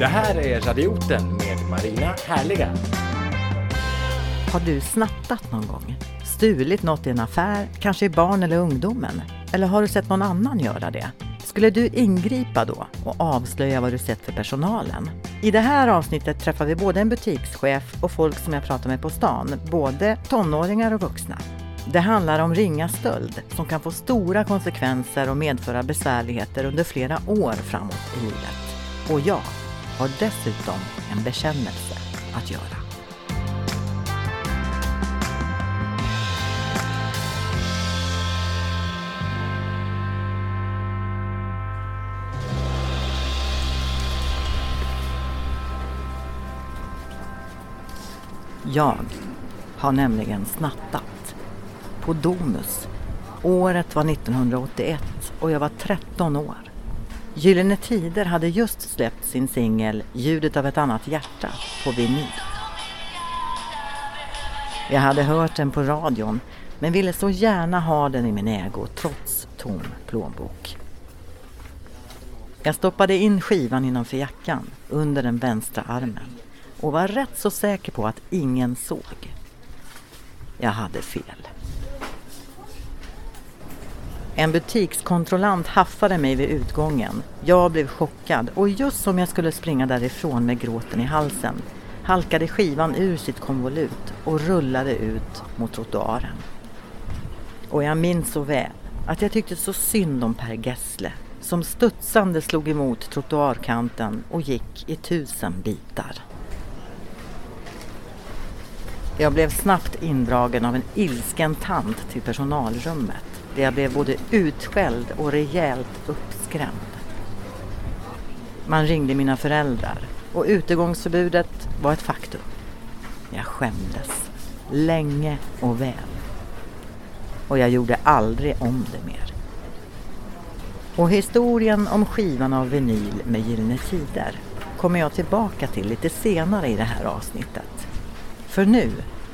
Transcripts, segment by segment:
Det här är Radioten med Marina Härliga. Har du snattat någon gång? Stulit något i en affär, kanske i barn eller ungdomen? Eller har du sett någon annan göra det? Skulle du ingripa då och avslöja vad du sett för personalen? I det här avsnittet träffar vi både en butikschef och folk som jag pratar med på stan, både tonåringar och vuxna. Det handlar om ringa stöld som kan få stora konsekvenser och medföra besvärligheter under flera år framåt i livet. Och ja, har dessutom en bekännelse att göra. Jag har nämligen snattat på Domus. Året var 1981 och jag var 13 år. Gyllene Tider hade just släppt sin singel Ljudet av ett annat hjärta på vinyl. Jag hade hört den på radion men ville så gärna ha den i min ägo trots tom plånbok. Jag stoppade in skivan innanför jackan under den vänstra armen och var rätt så säker på att ingen såg. Jag hade fel. En butikskontrollant haffade mig vid utgången. Jag blev chockad och just som jag skulle springa därifrån med gråten i halsen halkade skivan ur sitt konvolut och rullade ut mot trottoaren. Och jag minns så väl att jag tyckte så synd om Per Gessle som studsande slog emot trottoarkanten och gick i tusen bitar. Jag blev snabbt indragen av en ilsken tant till personalrummet där jag blev både utskälld och rejält uppskrämd. Man ringde mina föräldrar och utegångsförbudet var ett faktum. Jag skämdes, länge och väl. Och jag gjorde aldrig om det mer. Och historien om skivan av vinyl med Gyllene Tider kommer jag tillbaka till lite senare i det här avsnittet. För nu,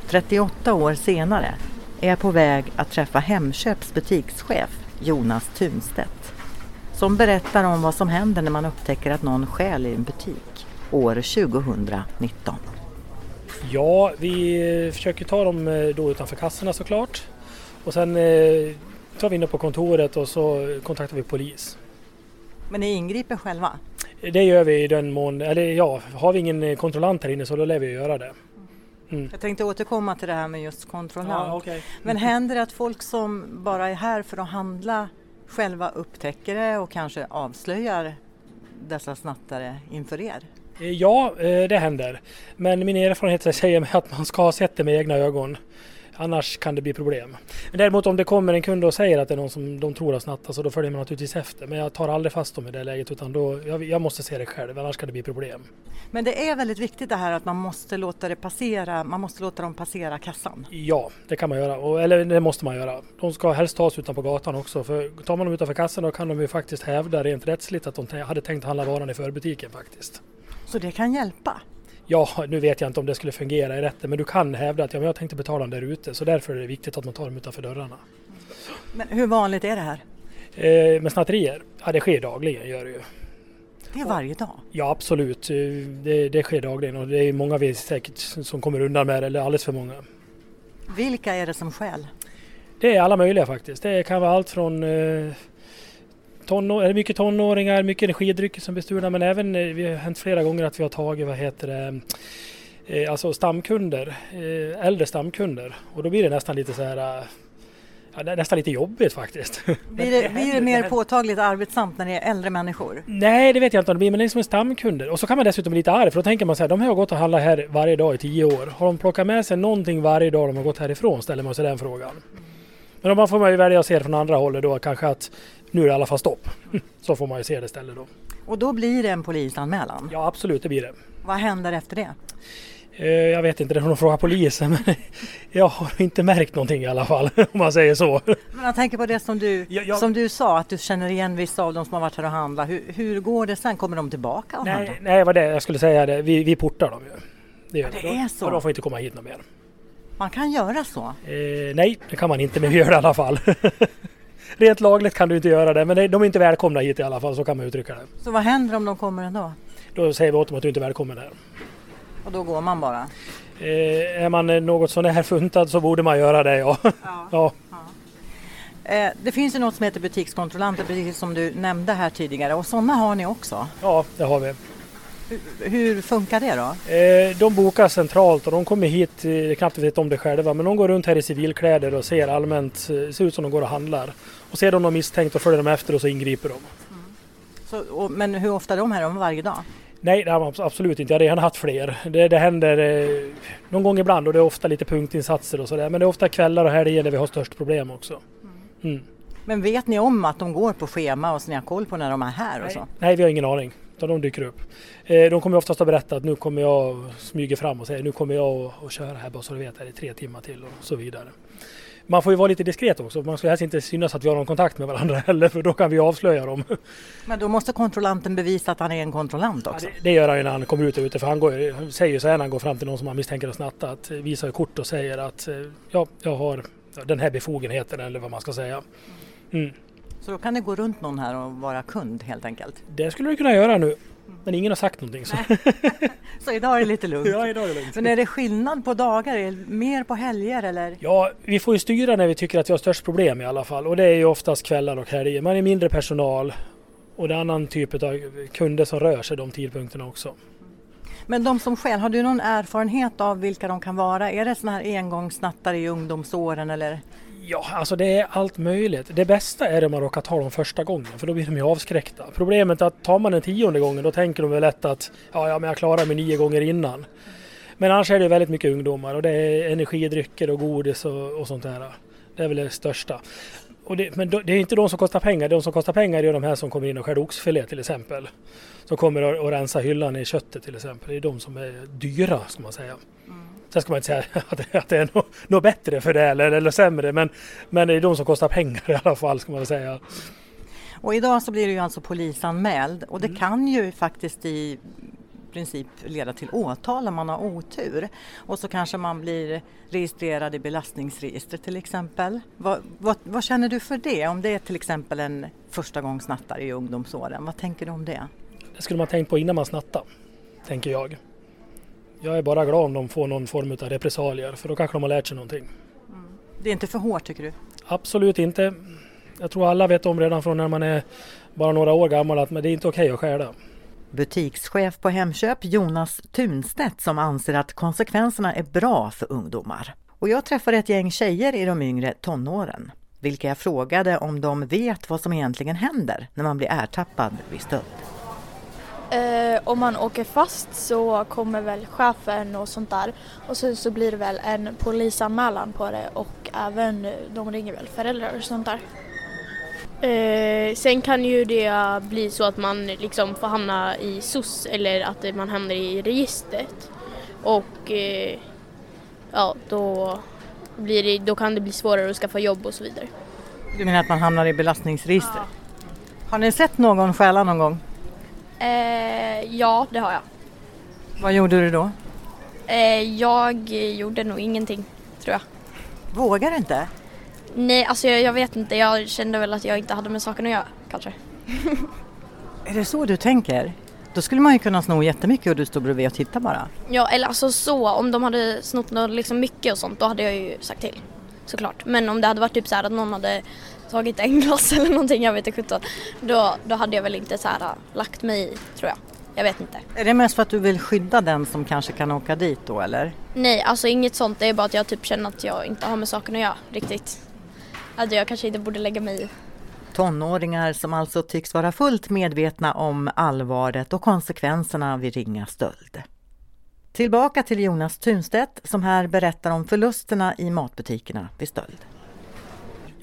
38 år senare, är jag på väg att träffa Hemköps butikschef Jonas Tunstedt som berättar om vad som händer när man upptäcker att någon stjäl i en butik år 2019. Ja, vi försöker ta dem eh, då utanför kassorna såklart. Och sen eh, tar vi in dem på kontoret och så kontaktar vi polis. Men ni ingriper själva? Det gör vi i den mån, eller ja, har vi ingen eh, kontrollant här inne så då lär vi göra det. Mm. Jag tänkte återkomma till det här med just kontrollant. Ja, okay. Men händer det att folk som bara är här för att handla själva upptäcker det och kanske avslöjar dessa snattare inför er? Ja, det händer. Men min erfarenhet säger mig att man ska ha sett det med egna ögon. Annars kan det bli problem. Men däremot om det kommer en kund och säger att det är någon som de tror har snattat så då följer man naturligtvis efter. Men jag tar aldrig fast dem i det läget utan då, jag, jag måste se det själv annars kan det bli problem. Men det är väldigt viktigt det här att man måste låta det passera, man måste låta dem passera kassan. Ja, det kan man göra. Och, eller det måste man göra. De ska helst tas utanpå gatan också. För tar man dem utanför kassan då kan de ju faktiskt hävda rent rättsligt att de hade tänkt handla varan i förbutiken faktiskt. Så det kan hjälpa? Ja, nu vet jag inte om det skulle fungera i rätten men du kan hävda att ja, men jag tänkte betala den där ute så därför är det viktigt att man tar dem utanför dörrarna. Men hur vanligt är det här? Eh, med snatterier? Ja, det sker dagligen gör det ju. Det är varje dag? Ja absolut, det, det sker dagligen och det är många vi säkert som kommer undan med det, eller alldeles för många. Vilka är det som skäl? Det är alla möjliga faktiskt. Det kan vara allt från eh, tonår, är det mycket tonåringar, mycket energidrycker som blir stulna men även, eh, vi har hänt flera gånger att vi har tagit, vad heter det, eh, alltså stamkunder, eh, äldre stamkunder och då blir det nästan lite så här Ja, nästan lite jobbigt faktiskt. Blir det, blir det mer påtagligt arbetsamt när det är äldre människor? Nej, det vet jag inte om det blir, men det är som en stamkunder. Och så kan man dessutom bli lite arg, för då tänker man så här, de har gått och handlat här varje dag i tio år. Har de plockat med sig någonting varje dag de har gått härifrån, ställer man sig den frågan. Men då får man ju välja att se det från andra hållet då, kanske att nu är det i alla fall stopp. Så får man ju se det istället då. Och då blir det en polisanmälan? Ja absolut, det blir det. Vad händer efter det? Eh, jag vet inte, det får nog fråga polisen. Men jag har inte märkt någonting i alla fall om man säger så. Men jag tänker på det som du, ja, jag... som du sa att du känner igen vissa av dem som har varit här och handlat. Hur, hur går det sen? Kommer de tillbaka och nej, handla? Nej, vad det jag skulle säga det. Vi, vi portar dem ju. Det, ja, det är så? Och de får inte komma hit något mer. Man kan göra så? Eh, nej, det kan man inte, men vi gör det i alla fall. Rent lagligt kan du inte göra det, men de är inte välkomna hit i alla fall, så kan man uttrycka det. Så vad händer om de kommer ändå? då säger vi åt dem att du inte är välkommen här. Och då går man bara? Eh, är man något sån här funtad så borde man göra det ja. Ja. ja. Eh, det finns ju något som heter butikskontrollanter precis som du nämnde här tidigare och sådana har ni också. Ja, det har vi. Hur, funkar det då? Eh, de bokar centralt och de kommer hit, eh, knappt vet om det själva, men de går runt här i civilkläder och ser allmänt, ser ut som de går och handlar. Och ser de något misstänkt och följer de efter och så ingriper de. Så, och, men hur ofta är de här? De varje dag? Nej, det har absolut inte. Jag har redan haft fler. Det, det händer eh, någon gång ibland och det är ofta lite punktinsatser och sådär. Men det är ofta kvällar och helger där vi har störst problem också. Mm. Men vet ni om att de går på schema och så ni har koll på när de är här och Nej, så? nej, vi har ingen aning. Utan de dyker upp. Eh, de kommer oftast att berätta att nu kommer jag smyga fram och säga nu kommer jag att- att köra här bara så du vet här i tre timmar till och så vidare. Man får ju vara lite diskret också. Man ska helst inte synas att vi har någon kontakt med varandra heller för då kan vi avslöja dem. Men då måste kontrollanten bevisa att han är en kontrollant också? Det, det gör han ju när han kommer ut ute för han, går, han säger ju så här när han går fram till någon som han misstänker att snatta att eh, visar kort och säger att eh, ja, jag har den här befogenheten eller vad man ska säga. Mm. Så då kan det gå runt någon här och vara kund helt enkelt? Det skulle du kunna göra nu. Men ingen har sagt någonting. Så. Så idag är det lite lugnt? Ja, idag är det lugnt. Men är det skillnad på dagar? Är det mer på helger eller? Ja, vi får ju styra när vi tycker att vi har störst problem i alla fall. Och det är ju oftast kvällar och helger. Man är mindre personal och det är annan typ av kunder som rör sig de tidpunkterna också. Men de som skäl, har du någon erfarenhet av vilka de kan vara? Är det sådana här engångssnattare i ungdomsåren eller? Ja, alltså det är allt möjligt. Det bästa är om man råkar ta dem första gången för då blir de ju avskräckta. Problemet är att tar man den tionde gången då tänker de väl lätt att ja, ja men jag klarar mig nio gånger innan. Men annars är det väldigt mycket ungdomar och det är energidrycker och godis och, och sånt där. Det är väl det största. Och det, men det är inte de som kostar pengar. De som kostar pengar är de här som kommer in och skär oxfilé till exempel. Som kommer och, och rensa hyllan i köttet till exempel. Det är de som är dyra ska man säga. Sen ska man inte säga att, det- att det är något, bättre för det eller, eller sämre. Men, men det är de som kostar pengar i alla fall ska man säga. Och idag så blir du ju alltså polisanmäld och det kan ju faktiskt i princip leda till åtal om man har otur. Och så kanske man blir registrerad i belastningsregistret till exempel. Vad, vad, vad känner du för det? Om det är till exempel en förstagångssnattare i ungdomsåren, vad tänker du om det? Det skulle man tänkt på innan man snattade. Tänker jag. Jag är bara glad om de får någon form av repressalier för då kanske de har lärt sig någonting. Det är inte för hårt tycker du? Absolut inte. Jag tror alla vet om redan från när man är bara några år gammal att men det är inte okej att stjäla. Butikschef på Hemköp Jonas Tunstedt som anser att konsekvenserna är bra för ungdomar. Och jag träffade ett gäng tjejer i de yngre tonåren, vilka jag frågade om de vet vad som egentligen händer när man blir ertappad vid stöld. Eh, om man åker fast så kommer väl chefen och sånt där och så, så blir det väl en polisanmälan på det och även eh, de ringer väl föräldrar och sånt där. Eh, sen kan ju det bli så att man liksom får hamna i SOS eller att man hamnar i registret. Och eh, ja, då, blir det, då kan det bli svårare att skaffa jobb och så vidare. Du menar att man hamnar i belastningsregistret? Har ni sett någon stjäla någon gång? Eh, ja, det har jag. Vad gjorde du då? Eh, jag gjorde nog ingenting, tror jag. Vågar du inte? Nej, alltså jag, jag vet inte. Jag kände väl att jag inte hade med saken att göra, kanske. Är det så du tänker? Då skulle man ju kunna sno jättemycket och du står bredvid och tittar bara. Ja, eller alltså så, om de hade snott något liksom mycket och sånt, då hade jag ju sagt till. Såklart. Men om det hade varit typ så här att någon hade tagit en glass eller någonting, jag vet inte sjutton. Då, då hade jag väl inte så här äh, lagt mig i, tror jag. Jag vet inte. Är det mest för att du vill skydda den som kanske kan åka dit då eller? Nej, alltså inget sånt. Det är bara att jag typ känner att jag inte har med saken att göra riktigt. Att jag kanske inte borde lägga mig i. Tonåringar som alltså tycks vara fullt medvetna om allvaret och konsekvenserna vid ringa stöld. Tillbaka till Jonas Tunstedt som här berättar om förlusterna i matbutikerna vid stöld.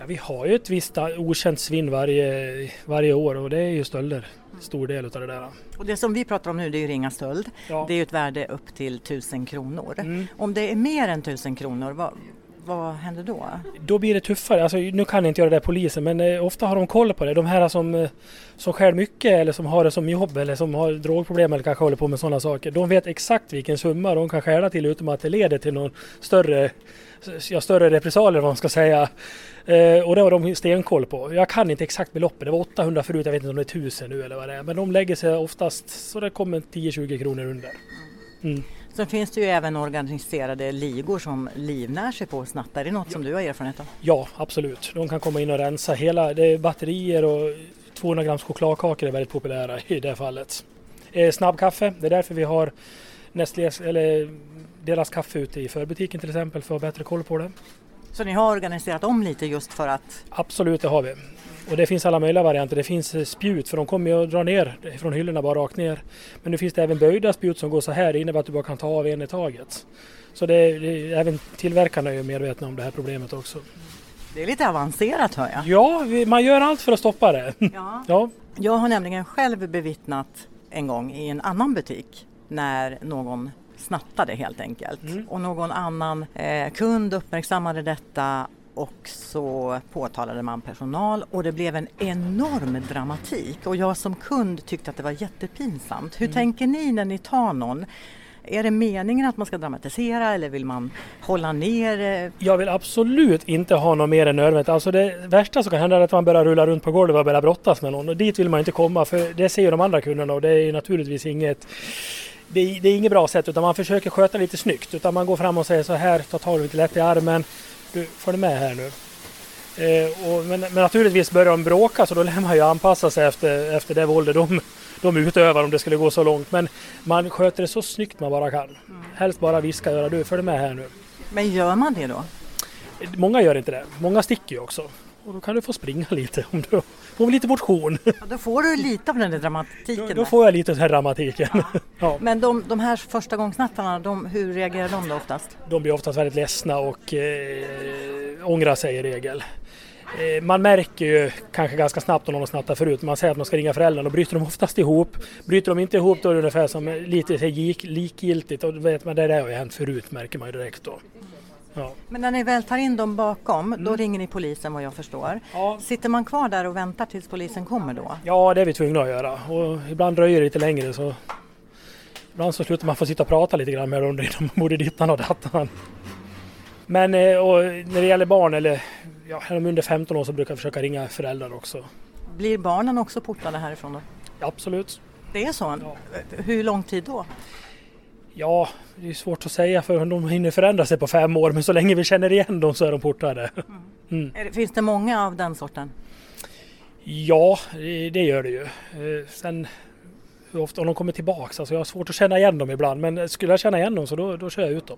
Ja, vi har ju ett visst okänt svinn varje, varje år och det är ju stölder. Stor del utav det där. Och det som vi pratar om nu det är ju ringa stöld. Ja. Det är ju ett värde upp till 1000 kronor. Mm. Om det är mer än 1000 kronor, vad, vad händer då? Då blir det tuffare. Alltså, nu kan jag inte göra det där polisen men eh, ofta har de koll på det. De här som, eh, som skär mycket eller som har det som jobb eller som har drogproblem eller kanske håller på med sådana saker. De vet exakt vilken summa de kan skära till utan att det leder till någon större, ja, större repressalier vad man ska säga. Eh, och det har de stenkoll på. Jag kan inte exakt beloppet, det var 800 förut, jag vet inte om det är 1000 nu eller vad det är. Men de lägger sig oftast så det kommer 10-20 kronor under. Mm. Sen finns det ju även organiserade ligor som livnär sig på att snatta. Är det något som du har erfarenhet av? Ja, absolut. De kan komma in och rensa hela, det är batterier och 200 grams chokladkakor är väldigt populära i det fallet. Eh, snabbkaffe, det är därför vi har Nestlés, eller deras kaffe ute i förbutiken till exempel för att ha bättre koll på det. Så ni har organiserat om lite just för att? Absolut, det har vi. Och det finns alla möjliga varianter. Det finns eh, spjut för de kommer ju att dra ner från hyllorna bara rakt ner. Men nu finns det även böjda spjut som går så här. Det innebär att du bara kan ta av en i taget. Så det, det, även tillverkarna är ju medvetna om det här problemet också. Det är lite avancerat hör jag. Ja, man gör allt för att stoppa det. Ja. ja. Jag har nämligen själv bevittnat en gång i en annan butik när någon snattade helt enkelt. Mm. Och någon annan eh, kund uppmärksammade detta och så påtalade man personal och det blev en enorm dramatik och jag som kund tyckte att det var jättepinsamt. Hur mm. tänker ni när ni tar någon? Är det meningen att man ska dramatisera eller vill man hålla ner? Jag vill absolut inte ha något mer än nödvändigt. Alltså det värsta som kan hända är att man börjar rulla runt på golvet och börjar brottas med någon och dit vill man inte komma för det ser ju de andra kunderna och det är naturligtvis inget det är, det är inget bra sätt utan man försöker sköta lite snyggt utan man går fram och säger så här, ta tag lite lätt i armen. Du, följ med här nu. Eh, och, men, men, naturligtvis börjar de bråka så då lär man ju anpassa sig efter, efter det våldet de, de utövar om det skulle gå så långt. Men man sköter det så snyggt man bara kan. Mm. Helst bara viska göra du följ med här nu. Men gör man det då? Många gör inte det. Många sticker ju också. Och då kan du få springa lite om du får lite motion. Ja, då får du lite på den där dramatiken. Då, då får jag lite av den här dramatiken. Ja. ja. Men de, de här första gångsnattarna, de, hur reagerar de då oftast? De blir oftast väldigt ledsna och eh, ångrar sig i regel. Eh, man märker ju kanske ganska snabbt om någon snattat förut. Man säger att man ska ringa föräldrarna och bryter de oftast ihop. Bryter de inte ihop då är det ungefär som lite likgiltigt och vet man det där har ju hänt förut märker man ju direkt då. Ja. Men när ni väl tar in dem bakom, mm. då ringer ni polisen vad jag förstår. Ja. Sitter man kvar där och väntar tills polisen kommer då? Ja, det är vi tvungna att göra och ibland dröjer det lite längre så ibland så slutar man få sitta och prata lite grann med dem om både dittan och dattan. Men eh, när det gäller barn eller ja, är de under 15 år så brukar jag försöka ringa föräldrar också. Blir barnen också portade härifrån då? Absolut. Det är så? Ja. Hur lång tid då? Ja, det är svårt att säga för de hinner förändra sig på fem år men så länge vi känner igen dem så är de portade. Mm. Mm. Finns det många av den sorten? Ja, det gör det ju. Eh, sen hur ofta om de kommer tillbaks, alltså jag har svårt att känna igen dem ibland men skulle jag känna igen dem så då, då kör jag ut dem.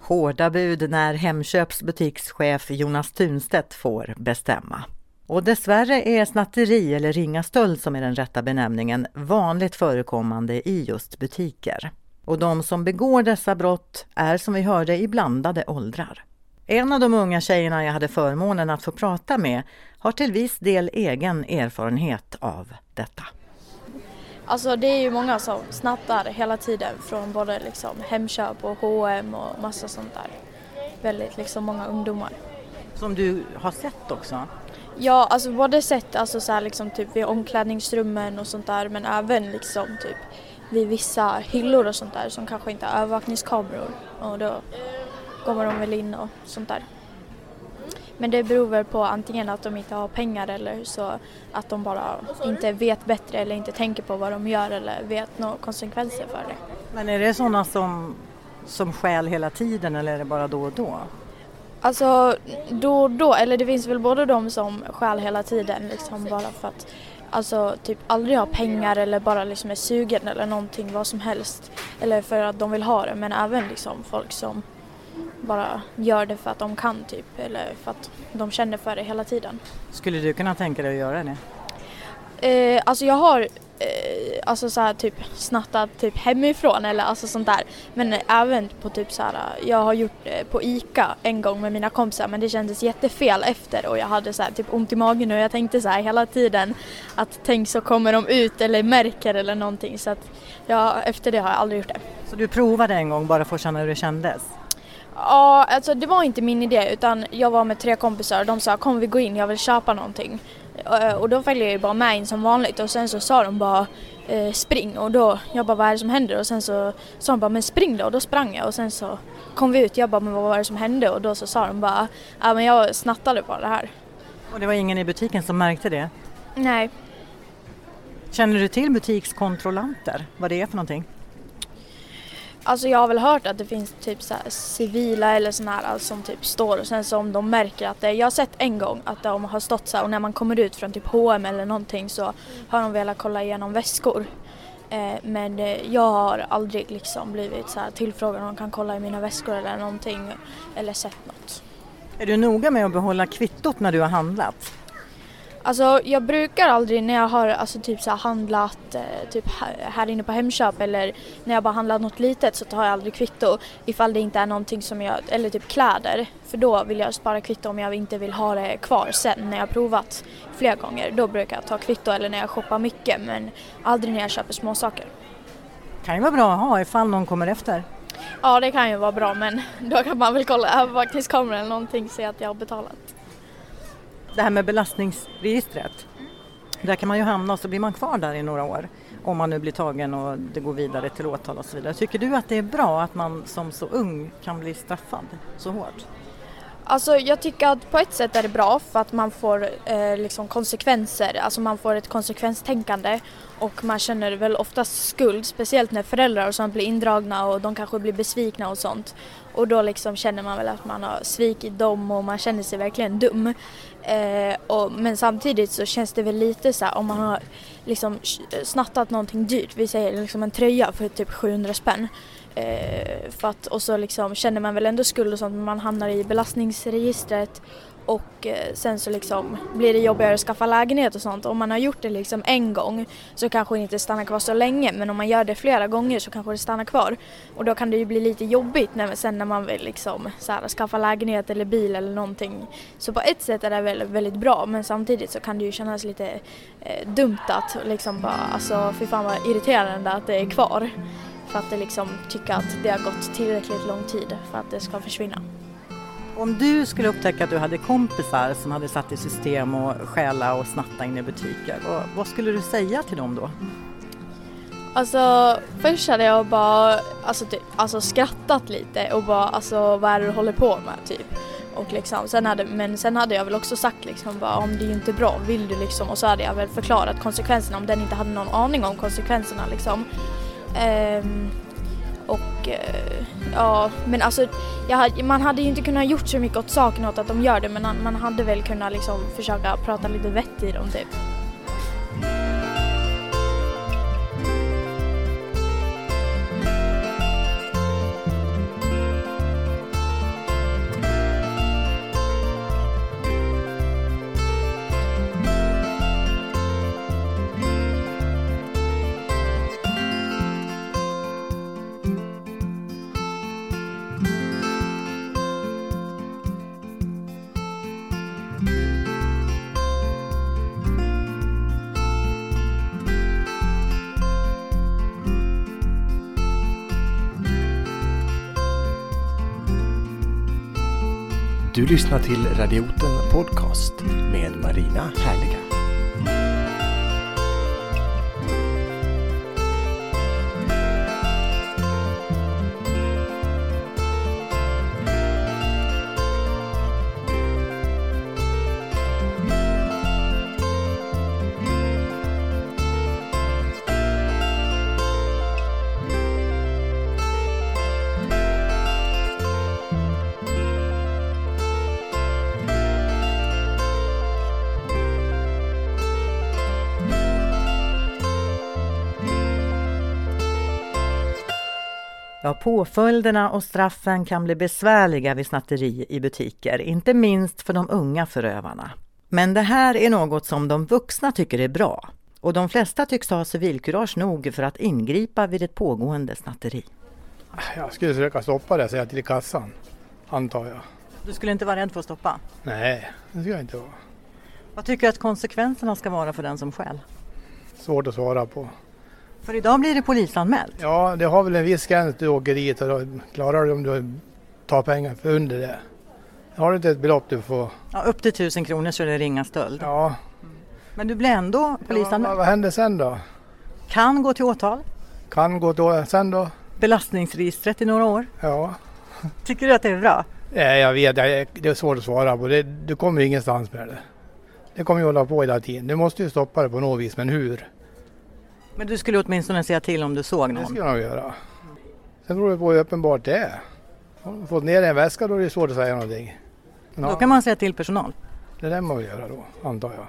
Hårda bud när Hemköps butikschef Jonas Tunstedt får bestämma. Och dessvärre är snatteri eller ringa stöld som är den rätta benämningen vanligt förekommande i just butiker. Och de som begår dessa brott är som vi hörde i blandade åldrar. En av de unga tjejerna jag hade förmånen att få prata med har till viss del egen erfarenhet av detta. Alltså det är ju många som snattar hela tiden från både liksom Hemköp och H&M och massa sånt där. Väldigt liksom många ungdomar. Som du har sett också? Ja, alltså både sett alltså så här liksom typ vid omklädningsrummen och sånt där men även liksom typ vid vissa hyllor och sånt där som kanske inte har övervakningskameror och då kommer de väl in och sånt där. Men det beror väl på antingen att de inte har pengar eller så att de bara inte vet bättre eller inte tänker på vad de gör eller vet några konsekvenser för det. Men är det sådana som, som skäl hela tiden eller är det bara då och då? Alltså då och då, eller det finns väl både de som skäl hela tiden liksom bara för att alltså typ aldrig har pengar eller bara liksom är sugen eller någonting, vad som helst. Eller för att de vill ha det, men även liksom folk som bara gör det för att de kan typ eller för att de känner för det hela tiden. Skulle du kunna tänka dig att göra det? Eh, alltså jag har eh, alltså så här, typ snattat typ hemifrån eller alltså sånt där. Men även på typ så här, jag har gjort det på ICA en gång med mina kompisar men det kändes jättefel efter och jag hade så här, typ ont i magen och jag tänkte så här hela tiden att tänk så kommer de ut eller märker eller någonting så att ja, efter det har jag aldrig gjort det. Så du provade en gång bara för att känna hur det kändes? Ja, alltså det var inte min idé utan jag var med tre kompisar och de sa kom vi går in, jag vill köpa någonting. Eh, och då följde jag ju bara med in som vanligt och sen så sa de bara eh, spring och då, jag bara vad är det som händer? Och sen så sa de bara men spring då och då sprang jag och sen så kom vi ut, jag bara men vad var det som hände? Och då så sa de bara ja men jag snattade bara det här. Och det var ingen i butiken som märkte det? Nej, Känner du till butikskontrollanter? Vad det är för någonting? Alltså jag har väl hört att det finns typ så här civila eller sådana här alltså, som typ står och sen så om de märker att det, jag har sett en gång att de har stått så här och när man kommer ut från typ H&M eller någonting så har de velat kolla igenom väskor. Eh, men eh, jag har aldrig liksom blivit så här tillfrågad om de kan kolla i mina väskor eller någonting eller sett något. Är du noga med att behålla kvittot när du har handlat? Alltså jag brukar aldrig när jag har alltså, typ så handlat eh, typ här- inne på Hemköp eller när jag bara handlat något litet så tar jag aldrig kvitto ifall det inte är någonting som jag, eller typ kläder. För då vill jag spara kvitto om jag inte vill ha det kvar sen när jag provat flera gånger. Då brukar jag ta kvitto eller när jag shoppar mycket men aldrig när jag köper små saker. kan ju vara bra att ha ifall någon kommer efter. Ja det kan ju vara bra men då kan man väl kolla övervakningskamera eller någonting och se att jag har betalat. Det här med belastningsregistret. Där kan man ju hamna och så blir man kvar där i några år. Om man nu blir tagen och det går vidare till åtal och så vidare. Tycker du att det är bra att man som så ung kan bli straffad så hårt? Alltså jag tycker att på ett sätt är det bra för att man får eh, liksom konsekvenser, alltså man får ett konsekvenstänkande och man känner väl oftast skuld, speciellt när föräldrar och sånt blir indragna och de kanske blir besvikna och sånt. Och då liksom känner man väl att man har svikit dem och man känner sig verkligen dum. Eh, och, men samtidigt så känns det väl lite så här om man har liksom snattat någonting dyrt, vi säger liksom en tröja för typ 700 spänn. Eh, för att, och så liksom känner man väl ändå skuld och sånt men man hamnar i belastningsregistret och eh, sen så liksom blir det jobbigare att skaffa lägenhet och sånt. Om man har gjort det liksom en gång så kanske det inte stannar kvar så länge men om man gör det flera gånger så kanske det stannar kvar. Och då kan det ju bli lite jobbigt när, sen när man vill liksom så här, skaffa lägenhet eller bil eller någonting. Så på ett sätt är det väl väldigt bra men samtidigt så kan det ju kännas lite eh, dumt att liksom bara alltså fy fan vad irriterande att det är kvar. För att det liksom tycker att det har gått tillräckligt lång tid för att det ska försvinna. Om du skulle upptäcka att du hade kompisar som hade satt i system och stjäla och snatta in i butiker, vad, vad skulle du säga till dem då? Alltså först hade jag bara alltså, typ, alltså skrattat lite och bara alltså vad är det du håller på med typ. Och liksom, sen hade, men sen hade jag väl också sagt liksom bara om det är ju inte bra, vill du liksom och så hade jag väl förklarat konsekvenserna om den inte hade någon aning om konsekvenserna liksom. Ehm, och eh, ja, men alltså jag, man hade ju inte kunnat gjort så mycket åt saken åt att de gör det men man- man hade väl kunnat liksom försöka prata lite vett i dem typ. Du lyssnar till Radioten Podcast med Marina Härliga. Påföljderna och straffen kan bli besvärliga vid snatteri i butiker, inte minst för de unga förövarna. Men det här är något som de vuxna tycker är bra. Och de flesta tycks ha civilkurage nog för att ingripa vid ett pågående snatteri. Jag skulle försöka stoppa det säga till kassan, antar jag. Du skulle inte vara rädd för att stoppa? Nej, det skulle jag inte vara. Vad tycker du att konsekvenserna ska vara för den som stjäl? Svårt att svara på. För idag blir det polisanmält. Ja, det har väl en viss gräns du åker dit och då klarar du om du tar pengar för under det. Har du inte ett belopp du får... Ja, upp till tusen kronor så är det ringa stöld. Ja, Men du blir ändå ja vad, polisanmäld. händer sen då? Kan gå till åtal. Kan gå då, sen då? Belastningsregistret i några år. Ja. Tycker du att det är bra? Nej, jag vet, det är svårt att svara på. Det, du kommer ingenstans med det. Det kommer ju hålla på hela tiden. Du måste ju stoppa det på något vis, men hur? Men du skulle åtminstone säga till om du såg Det någon? ska jag nog göra. Sen beror det på hur uppenbart det är. Har du fått ner en väska då är det svårt att säga någonting. Men Då kan man säga till personal. Det lär man väl göra då, antar jag.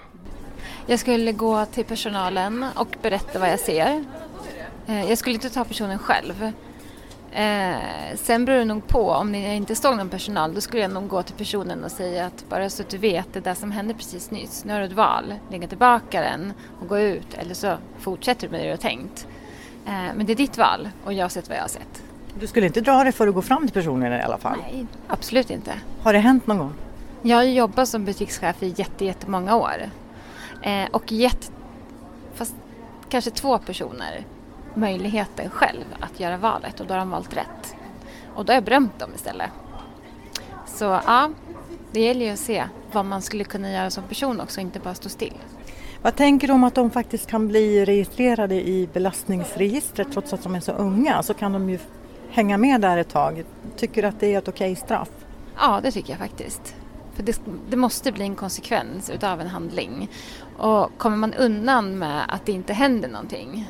Jag skulle gå till personalen och berätta vad jag ser. Eh, Jag skulle inte ta personen själv. Eh, sen beror det nog på, om jag inte såg någon personal, då skulle jag nog gå till personen och säga att bara så att du vet, det där som hände precis nyss, nu har du ett val. Lägga tillbaka den och gå ut eller så fortsätter du med det du har tänkt. Eh, men det är ditt val och jag har sett vad jag har sett. Du skulle inte dra dig för att gå fram till personen i alla fall? Nej, absolut inte. Har det hänt någon gång? Jag har jobbat som butikschef i jätte, jättemånga år. Eh, och gett, fast kanske två personer, möjligheten själv att göra valet och då har de valt rätt. Och då har jag berömt dem istället. Så ja, det gäller ju att se vad man skulle kunna göra som person också, inte bara stå still. Vad tänker du om att de faktiskt kan bli registrerade i belastningsregistret trots att de är så unga? Så kan de ju hänga med där ett tag. Tycker du att det är ett okej straff? Ja, det tycker jag faktiskt. För det, det måste bli en konsekvens utav en handling. Och kommer man undan med att det inte händer någonting,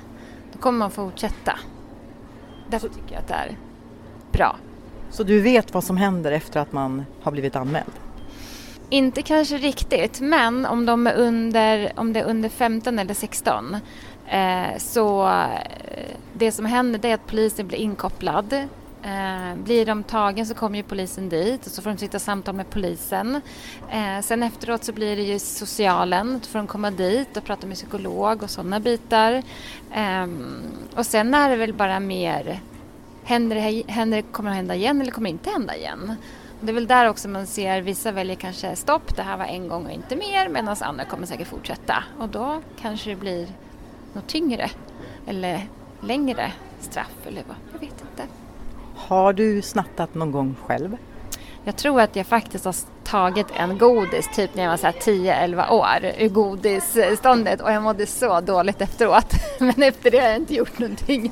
kommer man fortsätta. Därför tycker jag att det är bra. Så du vet vad som händer efter att man har blivit anmäld? Inte kanske riktigt, men om, de är under, om det är under 15 eller 16 eh, så eh, det som händer är att polisen blir inkopplad. Eh, blir de tagen så kommer ju polisen dit och så får de sitta samtal med polisen. Eh, sen efteråt så blir det ju socialen, då får de komma dit och prata med psykolog och sådana bitar. Ehm, och sen är det väl bara mer, händer det, händer, det- kommer det hända igen eller kommer det inte hända igen? Det är väl där också man ser vissa väljer kanske stopp, det här var en gång och inte mer medan andra kommer säkert fortsätta och då kanske det blir något tyngre eller längre straff eller vad, jag vet inte. Har du snattat någon gång själv? Jag tror att jag faktiskt har tagit en godis typ när jag var så här 10-11 år ur godisståndet och jag mådde så dåligt efteråt. Men efter det har jag inte gjort någonting.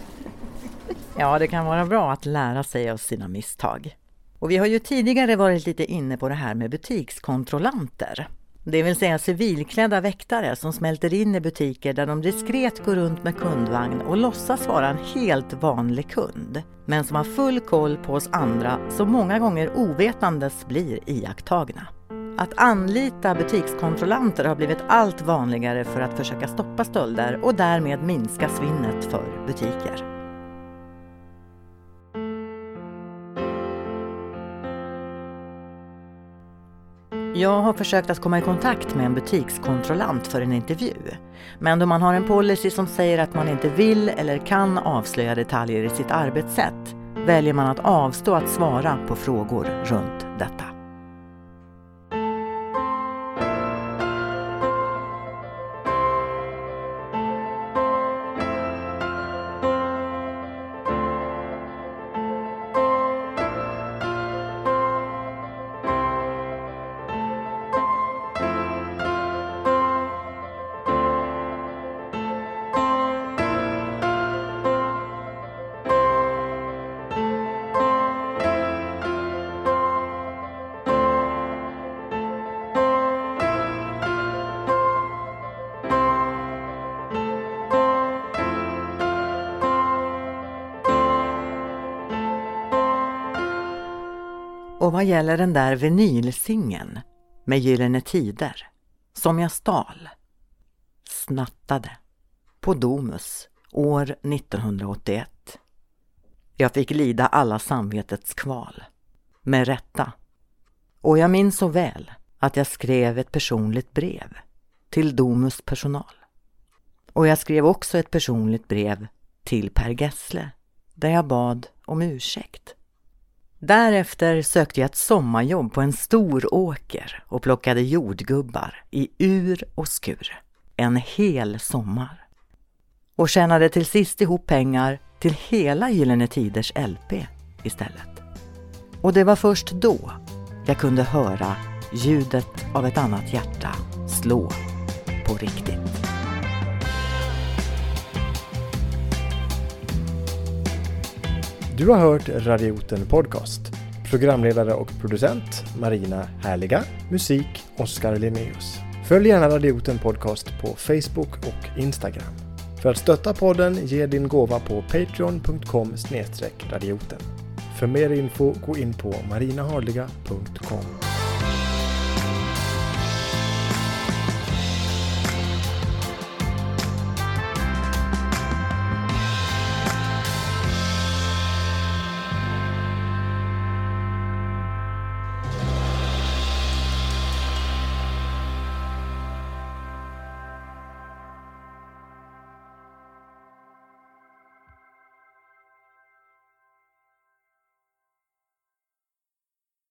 Ja, det kan vara bra att lära sig av sina misstag. Och vi har ju tidigare varit lite inne på det här med butikskontrollanter. Det vill säga civilklädda väktare som smälter in i butiker där de diskret går runt med kundvagn och låtsas vara en helt vanlig kund. Men som har full koll på oss andra som många gånger ovetandes blir iakttagna. Att anlita butikskontrollanter har blivit allt vanligare för att försöka stoppa stölder och därmed minska svinnet för butiker. Jag har försökt att komma i kontakt med en butikskontrollant för en intervju. Men då man har en policy som säger att man inte vill eller kan avslöja detaljer i sitt arbetssätt väljer man att avstå att svara på frågor runt detta. Och vad gäller den där vinylsingen med Gyllene Tider som jag stal, snattade, på Domus år 1981. Jag fick lida alla samvetets kval, med rätta. Och jag minns så väl att jag skrev ett personligt brev till Domus personal. Och jag skrev också ett personligt brev till Per Gessle där jag bad om ursäkt. Därefter sökte jag ett sommarjobb på en stor åker och plockade jordgubbar i ur och skur. En hel sommar. Och tjänade till sist ihop pengar till hela Gyllene Tiders LP istället. Och det var först då jag kunde höra ljudet av ett annat hjärta slå på riktigt. Du har hört Radioten Podcast. Programledare och producent Marina Härliga. Musik Oskar Linnéus. Följ gärna Radioten Podcast på Facebook och Instagram. För att stötta podden, ge din gåva på patreon.com radioten. För mer info, gå in på marinaharliga.com.